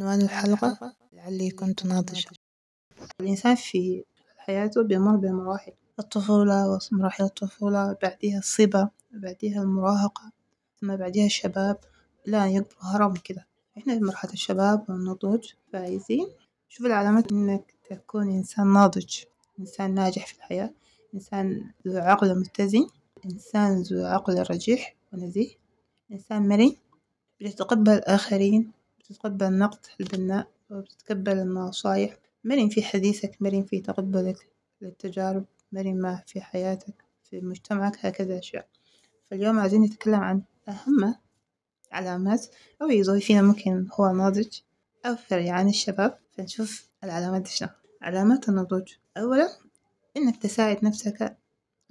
عنوان الحلقة لعلي كنت ناضجة. الإنسان في حياته بيمر بمراحل الطفولة ومراحل الطفولة بعديها الصبا بعديها المراهقة ثم بعديها الشباب. إلى أن هرم كده. إحنا في مرحلة الشباب والنضوج فعايزين نشوف العلامات إنك تكون إنسان ناضج إنسان ناجح في الحياة إنسان ذو عقل متزن إنسان ذو عقل رجيح ونزيه إنسان مرن بتتقبل الآخرين. بتتقبل النقد البناء وبتتقبل النصايح. مرن في حديثك مرن في تقبلك للتجارب مرن ما في حياتك في مجتمعك هكذا أشياء. فاليوم عايزين نتكلم عن أهم علامات أو زول فينا ممكن هو ناضج أو في ريعان الشباب. فنشوف العلامات دي شنو علامات النضوج. أولا إنك تساعد نفسك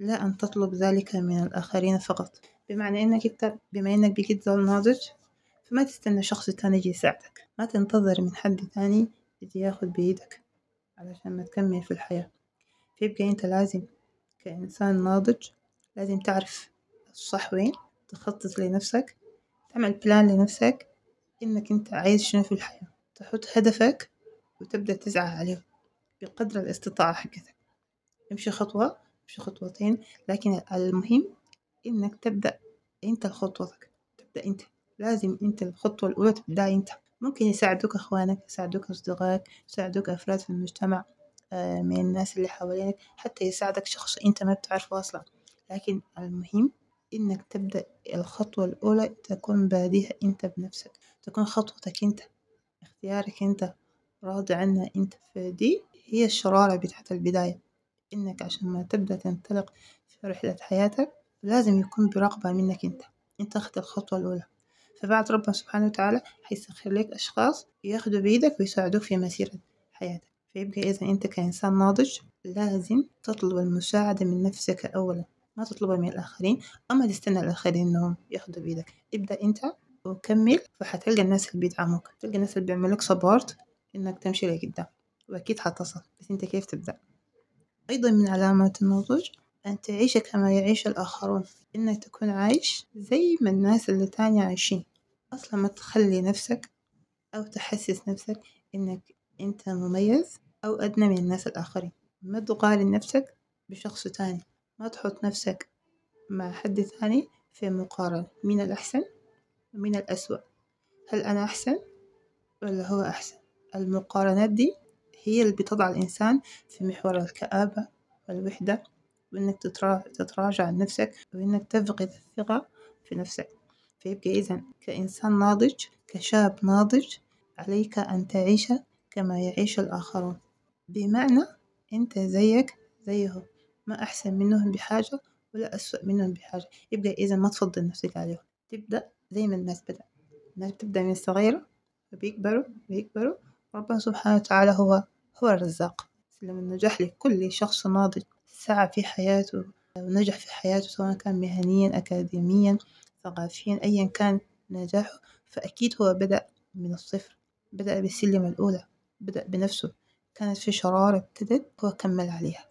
لا أن تطلب ذلك من الآخرين فقط. بمعنى إنك إنت بما إنك بقيت زول ناضج فما تستنى شخص تاني يجي يساعدك. ما تنتظر من حد تاني يجي ياخد بإيدك علشان ما تكمل في الحياة. فيبقى إنت لازم كإنسان ناضج لازم تعرف الصح وين تخطط لنفسك تعمل بلان لنفسك إنك إنت عايز شنو في الحياة. تحط هدفك وتبدأ تسعى عليه بقدر الاستطاعة حقتك. امشي خطوة امشي خطوتين لكن المهم إنك تبدأ إنت خطوتك تبدأ إنت. لازم إنت الخطوة الأولى تبدأ إنت. ممكن يساعدوك أخوانك يساعدوك أصدقائك يساعدوك أفراد في المجتمع من الناس اللي حوالينك حتى يساعدك شخص إنت ما بتعرفه أصلا. لكن المهم إنك تبدأ الخطوة الأولى تكون باديها إنت بنفسك. تكون خطوتك إنت اختيارك إنت راضي عنها إنت. فدي هي الشرارة بتاعت البداية. إنك عشان ما تبدأ تنطلق في رحلة حياتك لازم يكون برغبة منك إنت. إنت أخذت الخطوة الأولى. فبعد ربنا سبحانه وتعالى حيسخر لك أشخاص ياخدوا بإيدك ويساعدوك في مسيرة حياتك. فيبقى إذا أنت كإنسان ناضج لازم تطلب المساعدة من نفسك أولا ما تطلبها من الآخرين أما تستنى الآخرين إنهم ياخدوا بإيدك ابدأ أنت وكمل فحتلقى الناس اللي بيدعموك. تلقى الناس اللي بيعملوك سبورت إنك تمشي لقدام وأكيد حتصل بس أنت كيف تبدأ؟ أيضا من علامات النضوج أن تعيش كما يعيش الآخرون إنك تكون عايش زي ما الناس اللي تانية عايشين. أصلا ما تخلي نفسك أو تحسس نفسك إنك أنت مميز أو أدنى من الناس الآخرين. ما تقارن نفسك بشخص تاني. ما تحط نفسك مع حد ثاني في مقارنة. مين الأحسن؟ ومين الأسوأ؟ هل أنا أحسن ولا هو أحسن؟ المقارنات دي هي اللي بتضع الإنسان في محور الكآبة والوحدة وإنك تتراجع عن نفسك وإنك تفقد الثقة في نفسك. فيبقى إذا كإنسان ناضج كشاب ناضج عليك أن تعيش كما يعيش الآخرون. بمعنى أنت زيك زيهم ما أحسن منهم بحاجة ولا أسوأ منهم بحاجة. يبقى إذا ما تفضل نفسك عليهم تبدأ زي ما الناس بدأ. الناس بتبدأ من الصغيرة وبيكبروا بيكبروا ربنا سبحانه وتعالى هو هو الرزاق. لما نجح لكل شخص ناضج. سعى في حياته ونجح في حياته سواء كان مهنيا أكاديميا ثقافيا أيا كان نجاحه فأكيد هو بدأ من الصفر بدأ بالسلم الأولى بدأ بنفسه. كانت في شرارة ابتدت هو كمل عليها.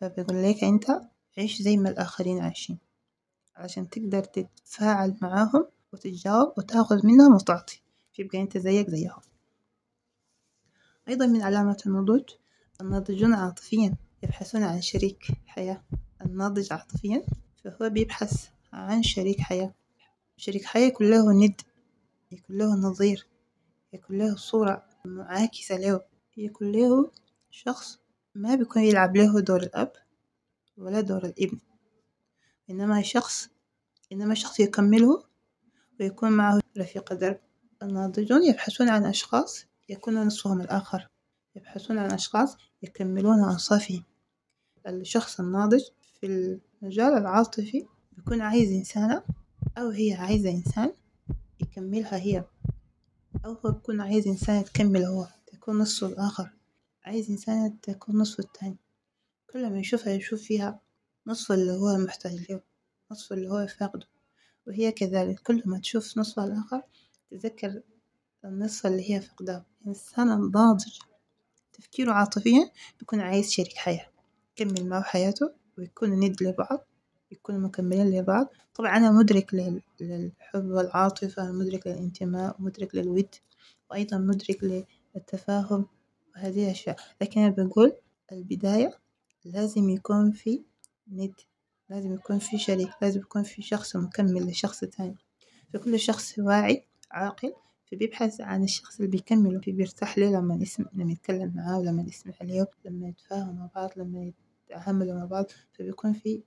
فبيقول لك أنت عيش زي ما الآخرين عايشين عشان تقدر تتفاعل معاهم وتتجاوب وتأخذ منهم وتعطي. فيبقى أنت زيك زيهم. أيضا من علامات النضوج الناضجون عاطفيا يبحثون عن شريك حياة. الناضج عاطفيا فهو بيبحث عن شريك حياة. شريك حياة يكون له ند يكون له نظير يكون له صورة معاكسة له. يكون له شخص ما بيكون يلعب له دور الأب ولا دور الابن. إنما شخص إنما شخص يكمله ويكون معه رفيق درب الناضجون يبحثون عن أشخاص يكون نصفهم الآخر. يبحثون عن أشخاص يكملون أوصافهم الشخص الناضج في المجال العاطفي بيكون عايز إنسانة أو هي عايزة إنسان يكملها هي أو هو بيكون عايز إنسانة تكمل هو تكون نصفه الآخر. عايز إنسانة تكون نصفه التاني. كل ما يشوفها يشوف فيها نصف اللي هو محتاج له نصف اللي هو فاقده. وهي كذلك كل ما تشوف نصفها الآخر تذكر النصف اللي هي فقداه الإنسان الناضج تفكيره عاطفيا بيكون عايز شريك حياة يكمل معه حياته ويكونوا ند لبعض. يكونوا مكملين لبعض. طبعا أنا مدرك للحب والعاطفة مدرك للانتماء مدرك للود وأيضا مدرك للتفاهم وهذه الأشياء. لكن أنا بقول البداية لازم يكون في ند لازم يكون في شريك لازم يكون في شخص مكمل لشخص تاني فكل شخص واعي عاقل فبيبحث عن الشخص اللي بيكمله بيرتاح له لما يسمع لما يتكلم معاه ولما يسمع له لما يتفاهموا مع بعض لما يتعاملوا مع بعض فبيكون في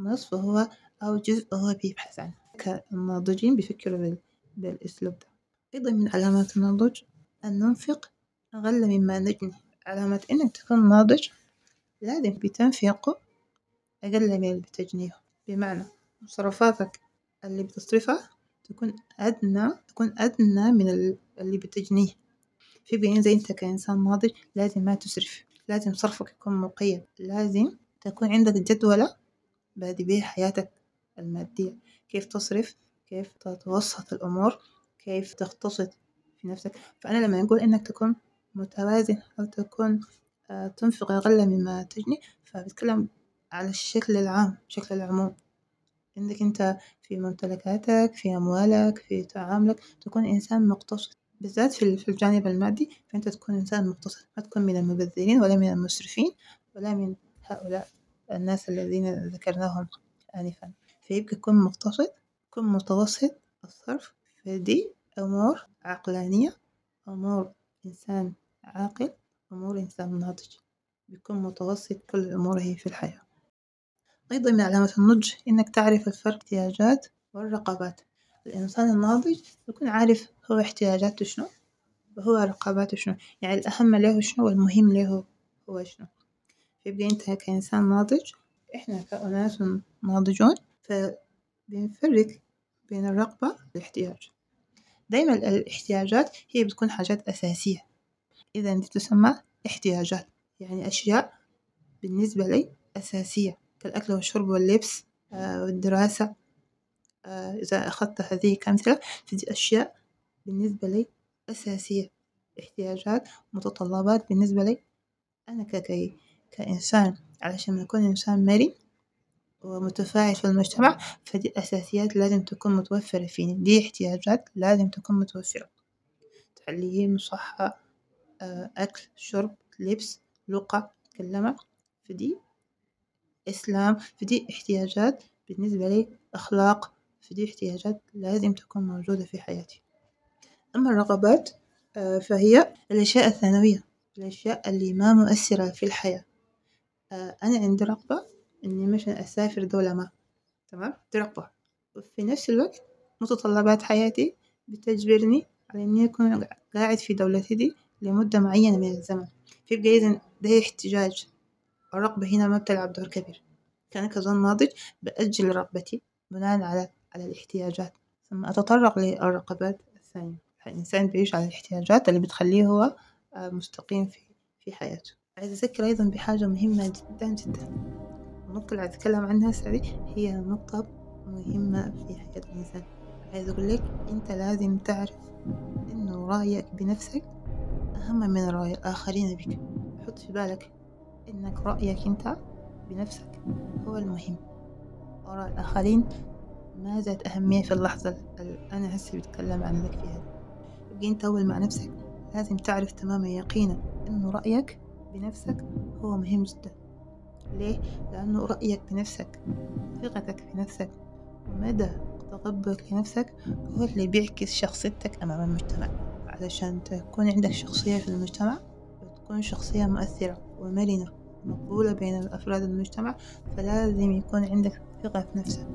نصف هو أو جزء هو بيبحث عنه. كالناضجين بيفكروا بالأسلوب ده. أيضا من علامات النضج أن ننفق أقل مما نجني. علامة إنك تكون ناضج لازم بتنفق أقل من اللي بتجنيه. بمعنى مصروفاتك اللي بتصرفها تكون أدنى تكون أدنى من اللي بتجنيه. في بين زي أنت كإنسان ناضج لازم ما تسرف لازم صرفك يكون مقيد لازم تكون عندك جدولة بادي بيها حياتك المادية. كيف تصرف كيف تتوسط الأمور كيف تقتصد في نفسك. فأنا لما أقول إنك تكون متوازن أو تكون آه، تنفق أقل مما تجني فبتكلم على الشكل العام بشكل العموم. إنك أنت في ممتلكاتك في أموالك في تعاملك تكون إنسان مقتصد. بالذات في الجانب المادي فأنت تكون إنسان مقتصد. ما تكون من المبذرين ولا من المسرفين ولا من هؤلاء. الناس الذين ذكرناهم آنفا. فيبقى كن مقتصد كن متوسط الصرف فدي أمور عقلانية أمور إنسان عاقل أمور إنسان ناضج. بيكون متوسط كل أموره في الحياة. أيضا من علامات النضج إنك تعرف الفرق احتياجات والرغبات الإنسان الناضج يكون عارف هو احتياجاته شنو وهو رغباته شنو. يعني الأهم له شنو والمهم له هو شنو. فيبقى أنت كإنسان ناضج إحنا كأناس ناضجون فبنفرق بين الرغبة والاحتياج. دايما الاحتياجات هي بتكون حاجات أساسية. إذا دي تسمى احتياجات يعني أشياء بالنسبة لي أساسية كالأكل والشرب واللبس آه، والدراسة آه، إذا أخذت هذه كأمثلة فدي أشياء بالنسبة لي أساسية. احتياجات متطلبات بالنسبة لي أنا ككي كإنسان علشان أكون إنسان مرن ومتفاعل في المجتمع فدي أساسيات لازم تكون متوفرة فيني. دي احتياجات لازم تكون متوفرة. تعليم صحة آه، أكل شرب لبس لغة كلمة. فدي إسلام. فدي احتياجات بالنسبة لي أخلاق. فدي احتياجات لازم تكون موجودة في حياتي. أما الرغبات آه، فهي الأشياء الثانوية الأشياء اللي ما مؤثرة في الحياة. أنا عندي رغبة إني مثلا أسافر دولة ما تمام؟ دي رغبة. وفي نفس الوقت متطلبات حياتي بتجبرني على إني أكون قاعد في دولتي دي لمدة معينة من الزمن. فيبقى إذا ده احتجاج. الرغبة هنا ما بتلعب دور كبير. كأنا كظن ناضج بأجل رغبتي بناء على على الاحتياجات. ثم أتطرق للرغبات الثانية. الإنسان بيعيش على الاحتياجات اللي بتخليه هو آه، مستقيم في في حياته. عايز أذكر أيضا بحاجة مهمة جدا جدا. النقطة اللي أتكلم عنها هسه هي نقطة مهمة في حياة الإنسان. عايز أقول لك أنت لازم تعرف إنه رأيك بنفسك أهم من رأي الآخرين بك. حط في بالك إنك رأيك أنت بنفسك هو المهم. آراء الآخرين ما ذات أهمية في اللحظة اللي أنا هسه بتكلم عنك فيها. يبقى أنت أول مع نفسك لازم تعرف تماما يقينا إنه رأيك بنفسك هو مهم جدا. ليه؟ لأنه رأيك بنفسك ثقتك في نفسك ومدى تقبلك لنفسك هو اللي بيعكس شخصيتك أمام المجتمع. علشان تكون عندك شخصية في المجتمع وتكون شخصية مؤثرة ومرنة مقبولة بين أفراد المجتمع فلازم يكون عندك ثقة في نفسك.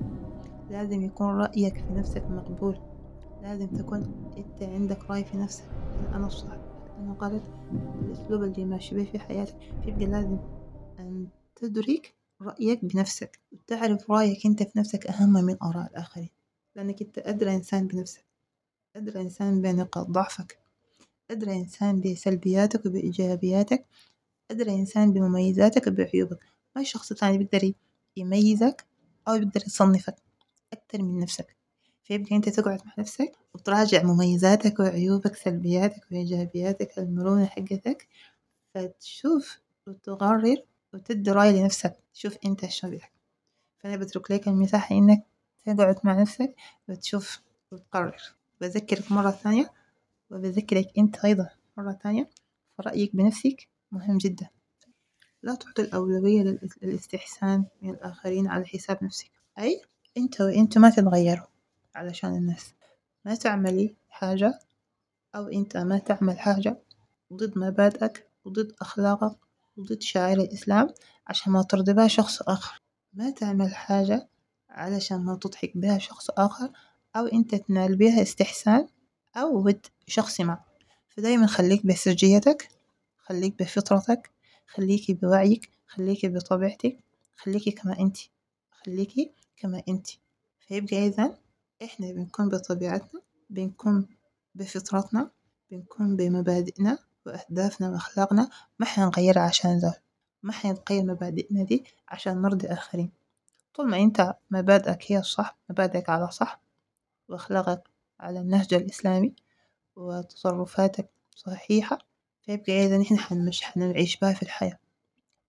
لازم يكون رأيك في نفسك مقبول. لازم تكون أنت عندك رأي في نفسك. أنا الصح. أنا غلط الأسلوب اللي ماشي به في حياتك فيبقى لازم أن تدرك رأيك بنفسك وتعرف رأيك أنت في نفسك أهم من آراء الآخرين. لأنك أنت أدرى إنسان بنفسك أدرى إنسان بنقاط ضعفك أدرى إنسان بسلبياتك وبإيجابياتك أدرى إنسان بمميزاتك وبعيوبك. ما شخص تاني بيقدر يميزك أو بيقدر يصنفك أكتر من نفسك؟ فيبقى أنت تقعد مع نفسك وتراجع مميزاتك وعيوبك سلبياتك وإيجابياتك المرونة حقتك فتشوف وتقرر وتدي رأي لنفسك تشوف أنت شو بيك فأنا بترك لك المساحة إنك تقعد مع نفسك وتشوف وتقرر. بذكرك مرة ثانية وبذكرك أنت أيضا مرة تانية فرأيك بنفسك مهم جدا. لا تعطي الأولوية للاستحسان من الآخرين على حساب نفسك. أي أنت وأنت ما تتغيروا. علشان الناس. ما تعملي حاجة أو أنت ما تعمل حاجة ضد مبادئك وضد أخلاقك وضد شعائر الإسلام عشان ما ترضي بها شخص آخر. ما تعمل حاجة علشان ما تضحك بها شخص آخر أو أنت تنال بها استحسان أو ود شخص ما. فدايما خليك بسجيتك خليك بفطرتك خليكي بوعيك خليكي بطبيعتك خليكي كما أنت خليكي كما أنت فيبقى إذا إحنا بنكون بطبيعتنا بنكون بفطرتنا بنكون بمبادئنا وأهدافنا وأخلاقنا. ما حنغيرها عشان ذول ما حنتغير مبادئنا دي عشان نرضي آخرين. طول ما أنت مبادئك هي الصح مبادئك على صح وأخلاقك على النهج الإسلامي وتصرفاتك صحيحة فيبقى إذا نحن مش حنعيش بها في الحياة.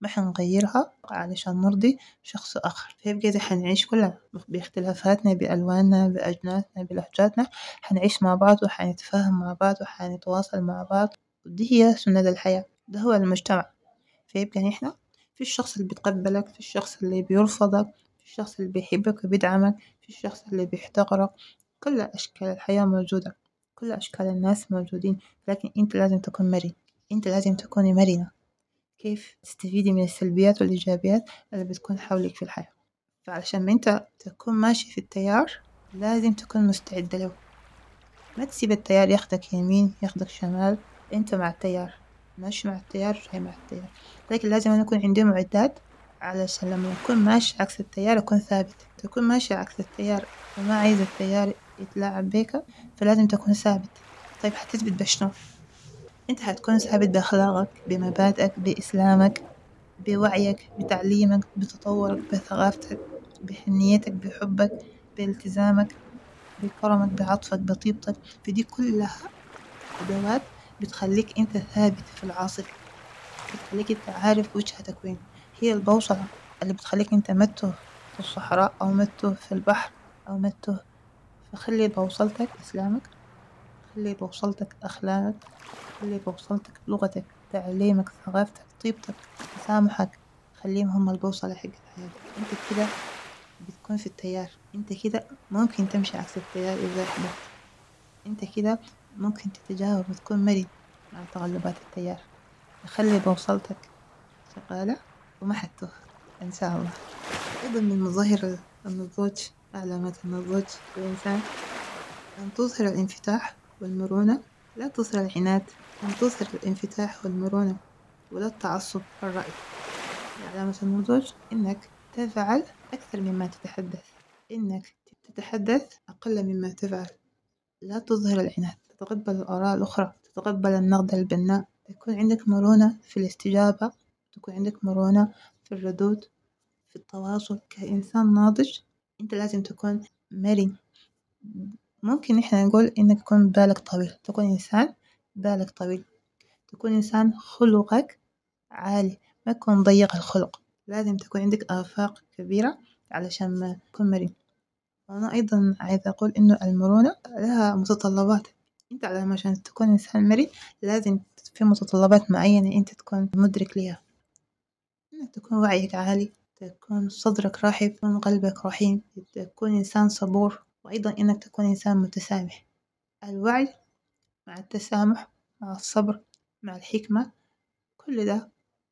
حنغيرها علشان نرضي شخص آخر. فيبقى إذا حنعيش كلنا باختلافاتنا بألواننا بأجناسنا بلهجاتنا حنعيش مع بعض وحنتفاهم مع بعض وحنتواصل مع بعض. ودي هي سنة الحياة. ده هو المجتمع. فيبقى نحن في الشخص اللي بيتقبلك في الشخص اللي بيرفضك في الشخص اللي بيحبك وبيدعمك في الشخص اللي بيحتقرك. كل أشكال الحياة موجودة. كل أشكال الناس موجودين. لكن أنت لازم تكون مرن. أنت لازم تكوني مرنة. كيف تستفيدي من السلبيات والإيجابيات اللي بتكون حولك في الحياة. فعشان ما أنت تكون ماشي في التيار لازم تكون مستعد له. ما تسيب التيار ياخدك يمين ياخدك شمال. أنت مع التيار. ماشي مع التيار جاي مع التيار. لكن لازم أنا أكون عندي معدات علشان لما أكون ماشي عكس التيار أكون ثابت. تكون ماشي عكس التيار وما عايز التيار يتلاعب بيك فلازم تكون ثابت. طيب حتثبت بشنو أنت حتكون ثابت بأخلاقك بمبادئك بإسلامك بوعيك بتعليمك بتطورك بثقافتك بحنيتك بحبك بالتزامك بكرمك بعطفك بطيبتك. فدي كلها أدوات بتخليك أنت ثابت في العاصفة بتخليك أنت عارف وجهتك وين هي البوصلة اللي بتخليك أنت ما تتوه في الصحراء أو ما تتوه في البحر أو ما تتوه فخلي بوصلتك إسلامك. خلي بوصلتك أخلاقك خلي بوصلتك لغتك تعليمك ثقافتك طيبتك تسامحك خليهم هم البوصلة حق حياتك انت كده بتكون في التيار. انت كده ممكن تمشي عكس التيار إذا أحببت انت كده ممكن تتجاوب وتكون مرن مع تغلبات التيار. خلي بوصلتك شغالة وما حتوه. إن شاء الله. أيضا من مظاهر النضوج علامات النضوج في الإنسان أن تظهر الانفتاح والمرونة. لا تظهر العناد أن تظهر الانفتاح والمرونة ولا التعصب الرأي علامة النضوج إنك تفعل أكثر مما تتحدث. إنك تتحدث أقل مما تفعل. لا تظهر العناد. تتقبل الآراء الأخرى. تتقبل النقد البناء. تكون عندك مرونة في الاستجابة. تكون عندك مرونة في الردود. في التواصل. كإنسان ناضج أنت لازم تكون مرن. ممكن إحنا نقول إنك تكون بالك طويل تكون إنسان بالك طويل. تكون إنسان خلقك عالي ما تكون ضيق الخلق. لازم تكون عندك آفاق كبيرة علشان ما تكون مرن. وأنا أيضا عايزة أقول إنه المرونة لها متطلبات. أنت علشان تكون إنسان مرن لازم في متطلبات معينة أنت تكون مدرك ليها. إنك تكون وعيك عالي تكون صدرك رحب تكون قلبك رحيم تكون إنسان صبور. وأيضا إنك تكون إنسان متسامح. الوعي مع التسامح مع الصبر مع الحكمة كل ده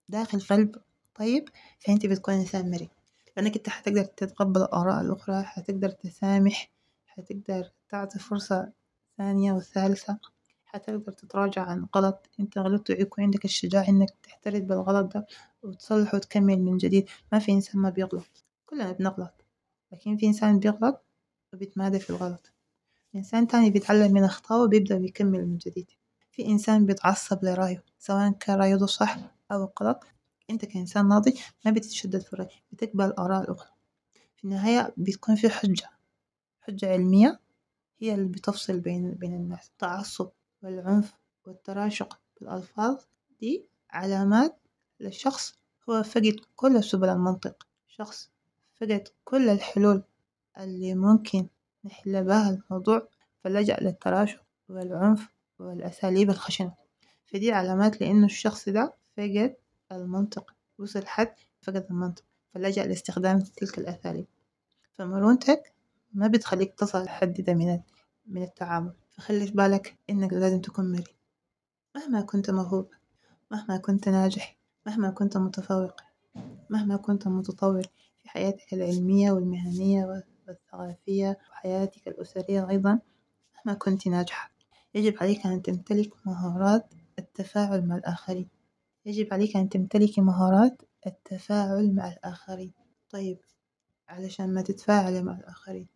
داخل قلب. طيب فأنت بتكون إنسان مرن. لأنك أنت حتقدر تتقبل الآراء الأخرى حتقدر تسامح حتقدر تعطي فرصة ثانية وثالثة حتقدر تتراجع عن غلط. أنت غلطت ويكون عندك الشجاعة إنك تحترف بالغلط ده وتصلحه وتكمل من جديد. ما في إنسان ما بيغلط. كلنا بنغلط. لكن في إنسان بيغلط وبيتمادى في الغلط. إنسان تاني بيتعلم من أخطائه وبيبدأ بيكمل من جديد. في إنسان بيتعصب لرأيه سواء كان رأيه صح أو غلط أنت كإنسان ناضج ما بتتشدد في الرأي بتقبل الآراء الأخرى. في النهاية بتكون في حجة. حجة علمية هي اللي بتفصل بين بين الناس. التعصب والعنف والتراشق بالألفاظ دي علامات لشخص هو فقد كل سبل المنطق. شخص فقد كل الحلول. اللي ممكن نحل بها الموضوع فلجأ للتراشق والعنف والأساليب الخشنة. فدي علامات لأنه الشخص ده فقد المنطق وصل حد فقد المنطق فلجأ لاستخدام تلك الأساليب. فمرونتك ما بتخليك تصل لحد ده من من التعامل. فخلي في بالك إنك لازم تكون مرن. مهما كنت موهوب مهما كنت ناجح مهما كنت متفوق مهما كنت متطور في حياتك العلمية والمهنية والثقافية وحياتك الأسرية أيضا مهما كنت ناجحة. يجب عليك أن تمتلك مهارات التفاعل مع الآخرين. يجب عليك أن تمتلكي مهارات التفاعل مع الآخرين. طيب علشان ما تتفاعلي مع الآخرين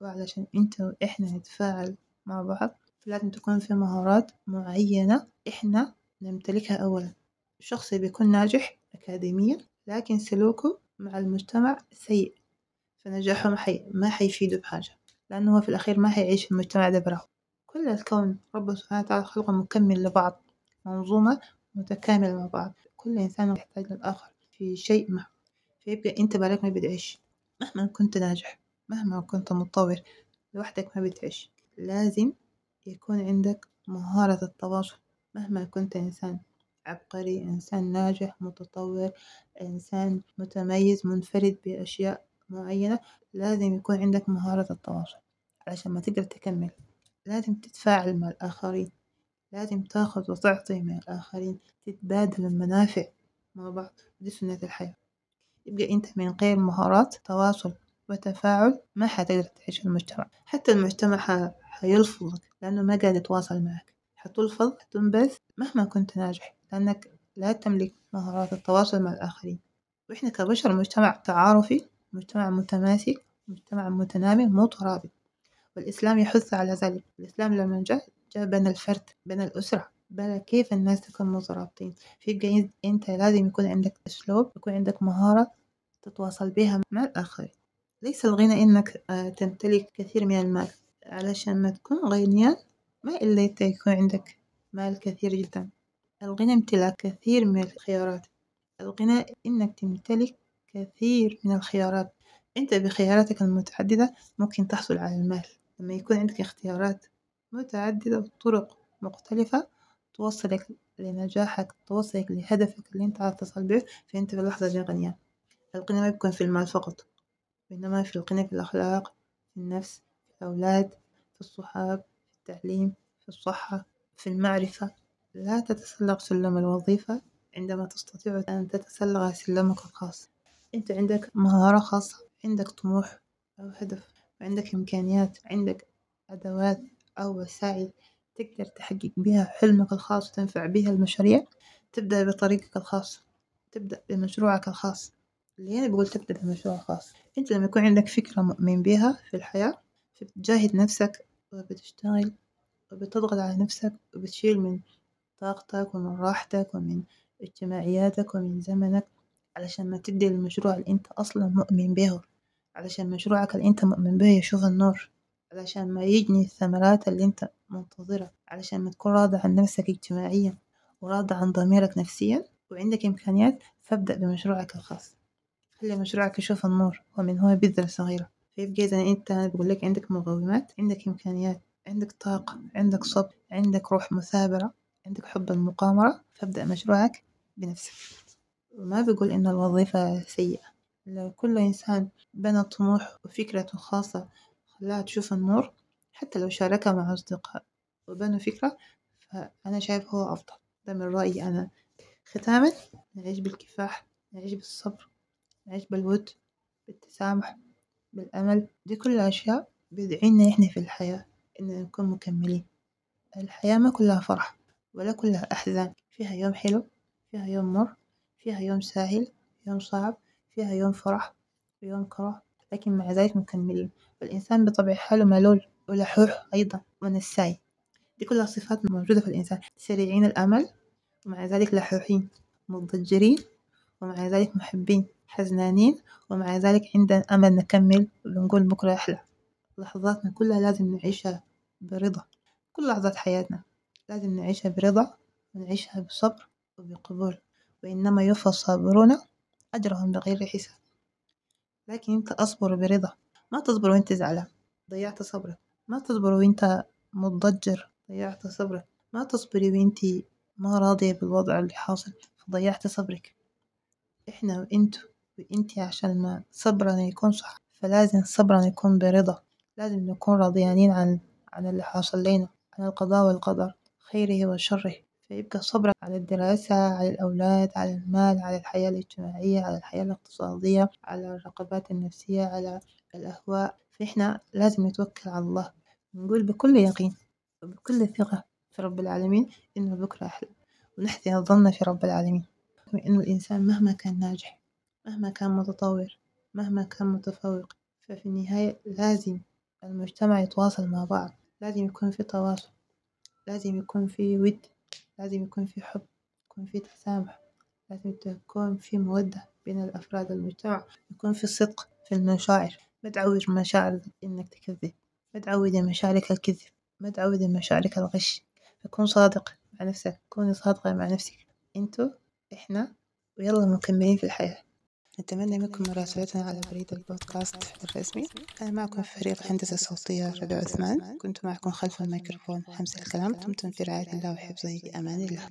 وعلشان أنت وإحنا نتفاعل مع بعض لازم تكون في مهارات معينة إحنا نمتلكها أولا. الشخص بيكون ناجح أكاديميا لكن سلوكه مع المجتمع سيء. فنجاحه ما, حي... ما حيفيده بحاجة لأنه هو في الأخير ما حيعيش في المجتمع ده براه كل الكون رب سبحانه وتعالى خلقه مكمل لبعض منظومة متكاملة مع بعض. كل إنسان يحتاج للآخر في شيء ما فيبقى أنت بالك ما بتعيش. مهما كنت ناجح مهما كنت متطور لوحدك ما بتعيش. لازم يكون عندك مهارة التواصل. مهما كنت إنسان عبقري إنسان ناجح متطور إنسان متميز منفرد بأشياء معينة لازم يكون عندك مهارة التواصل علشان ما تقدر تكمل. لازم تتفاعل مع الآخرين. لازم تاخذ وتعطي من الآخرين. تتبادل المنافع مع بعض. دي سنة الحياة. يبقى أنت من غير مهارات تواصل وتفاعل ما حتقدر تعيش في المجتمع. حتى المجتمع. حيلفظك لأنه ما قاعد يتواصل معك. حتلفظ حتنبذ مهما كنت ناجح لأنك لا تملك مهارات التواصل مع الآخرين. وإحنا كبشر مجتمع تعارفي مجتمع متماسك مجتمع متنامي مترابط والإسلام يحث على ذلك. الإسلام لما جاء جاء بين الفرد بين الأسرة. بلا كيف الناس تكون مترابطين. فيبقى أنت لازم يكون عندك أسلوب يكون عندك مهارة تتواصل بها مع الآخرين. ليس الغنى إنك تمتلك كثير من المال. علشان ما تكون غنيان ما إلا أنت يكون عندك مال كثير جدا. الغنى امتلاك كثير من الخيارات. الغنى إنك تمتلك كثير من الخيارات. أنت بخياراتك المتعددة ممكن تحصل على المال. لما يكون عندك اختيارات متعددة بطرق مختلفة توصلك لنجاحك توصلك لهدفك اللي أنت عايز تصل به فأنت في اللحظة دي غنيان الغنى ما بيكون في المال فقط وإنما في الغنى في الأخلاق في النفس في الأولاد في الصحاب في التعليم في الصحة في المعرفة. لا تتسلق سلم الوظيفة عندما تستطيع أن تتسلق سلمك الخاص. أنت عندك مهارة خاصة عندك طموح أو هدف وعندك إمكانيات عندك أدوات أو وسائل تقدر تحقق بها حلمك الخاص وتنفع بها المشاريع تبدأ بطريقك الخاص تبدأ بمشروعك الخاص. ليه أنا بقول تبدأ بمشروع خاص. أنت لما يكون عندك فكرة مؤمن بها في الحياة فبتجاهد نفسك وبتشتغل وبتضغط على نفسك وبتشيل من طاقتك ومن راحتك ومن اجتماعياتك ومن زمنك. علشان ما تدي المشروع اللي انت أصلا مؤمن به. علشان مشروعك اللي انت مؤمن به يشوف النور. علشان ما يجني الثمرات اللي انت منتظرها. علشان ما تكون راضي عن نفسك اجتماعيا وراضي عن ضميرك نفسيا وعندك إمكانيات فابدأ بمشروعك الخاص. خلي مشروعك يشوف النور ومن هو بذرة صغيرة. فيبقى إذا أنت أنا بقول لك عندك مقومات عندك إمكانيات عندك طاقة عندك صبر عندك روح مثابرة عندك حب المقامرة. فابدأ مشروعك بنفسك. وما بقول إن الوظيفة سيئة. لو كل إنسان بنى طموح وفكرته الخاصة خلاها تشوف النور حتى لو شاركها مع أصدقاء وبنوا فكرة فأنا شايف هو أفضل. ده من رأيي أنا. ختاما نعيش بالكفاح نعيش بالصبر نعيش بالود بالتسامح بالأمل. دي كلها أشياء بتدعينا إحنا في الحياة إننا نكون مكملين. الحياة ما كلها فرح ولا كلها أحزان. فيها يوم حلو فيها يوم مر فيها يوم سهل يوم صعب فيها يوم فرح ويوم كرة لكن مع ذلك مكملين. والإنسان بطبع حاله ملول ولحوح أيضا ونساي دي كلها صفات موجودة في الإنسان. سريعين الأمل ومع ذلك لحوحين مضجرين ومع ذلك محبين حزنانين ومع ذلك عندنا أمل نكمل وبنقول بكرة أحلى. لحظاتنا كلها لازم نعيشها برضا. كل لحظات حياتنا لازم نعيشها برضا ونعيشها بصبر وبقبول. وإنما يوفى الصابرون أجرهم بغير حساب. لكن أنت أصبر برضا. ما تصبر وأنت زعلان. ضيعت صبرك. ما تصبر وأنت متضجر. ضيعتي صبرك. ما تصبري وانتي ما راضية بالوضع اللي حاصل. فضيعتي صبرك. إحنا وأنتو وانتي عشان صبرنا يكون صح. فلازم صبرنا يكون برضا. لازم نكون راضيانين عن عن اللي حاصل لينا. عن القضاء والقدر. خيره وشره. فيبقى صبرك على الدراسة على الأولاد على المال على الحياة الاجتماعية على الحياة الاقتصادية على الرغبات النفسية على الأهواء. فإحنا لازم نتوكل على الله. ونقول بكل يقين وبكل ثقة في رب العالمين إنه بكرة أحلى. ونحسن الظن في رب العالمين إنه الإنسان مهما كان ناجح مهما كان متطور مهما كان متفوق ففي النهاية لازم المجتمع يتواصل مع بعض. لازم يكون في تواصل. لازم يكون في ود لازم يكون في حب يكون في تسامح لازم تكون في مودة بين الأفراد المجتمع يكون في صدق في المشاعر. ما تعود مشاعرك إنك تكذب ما تعودي مشاعرك الكذب ما تعودي مشاعرك الغش. فكون صادق مع نفسك كوني صادقة مع نفسك. أنتو إحنا ويلا مكملين في الحياة. نتمنى منكم مراسلتنا على بريد البودكاست الرسمي. أنا معكم في فريق الهندسة الصوتية ربيع عثمان. كنت معكم خلف الميكروفون حمزة الكلام. دمتم في رعاية الله وحفظه أمان الله.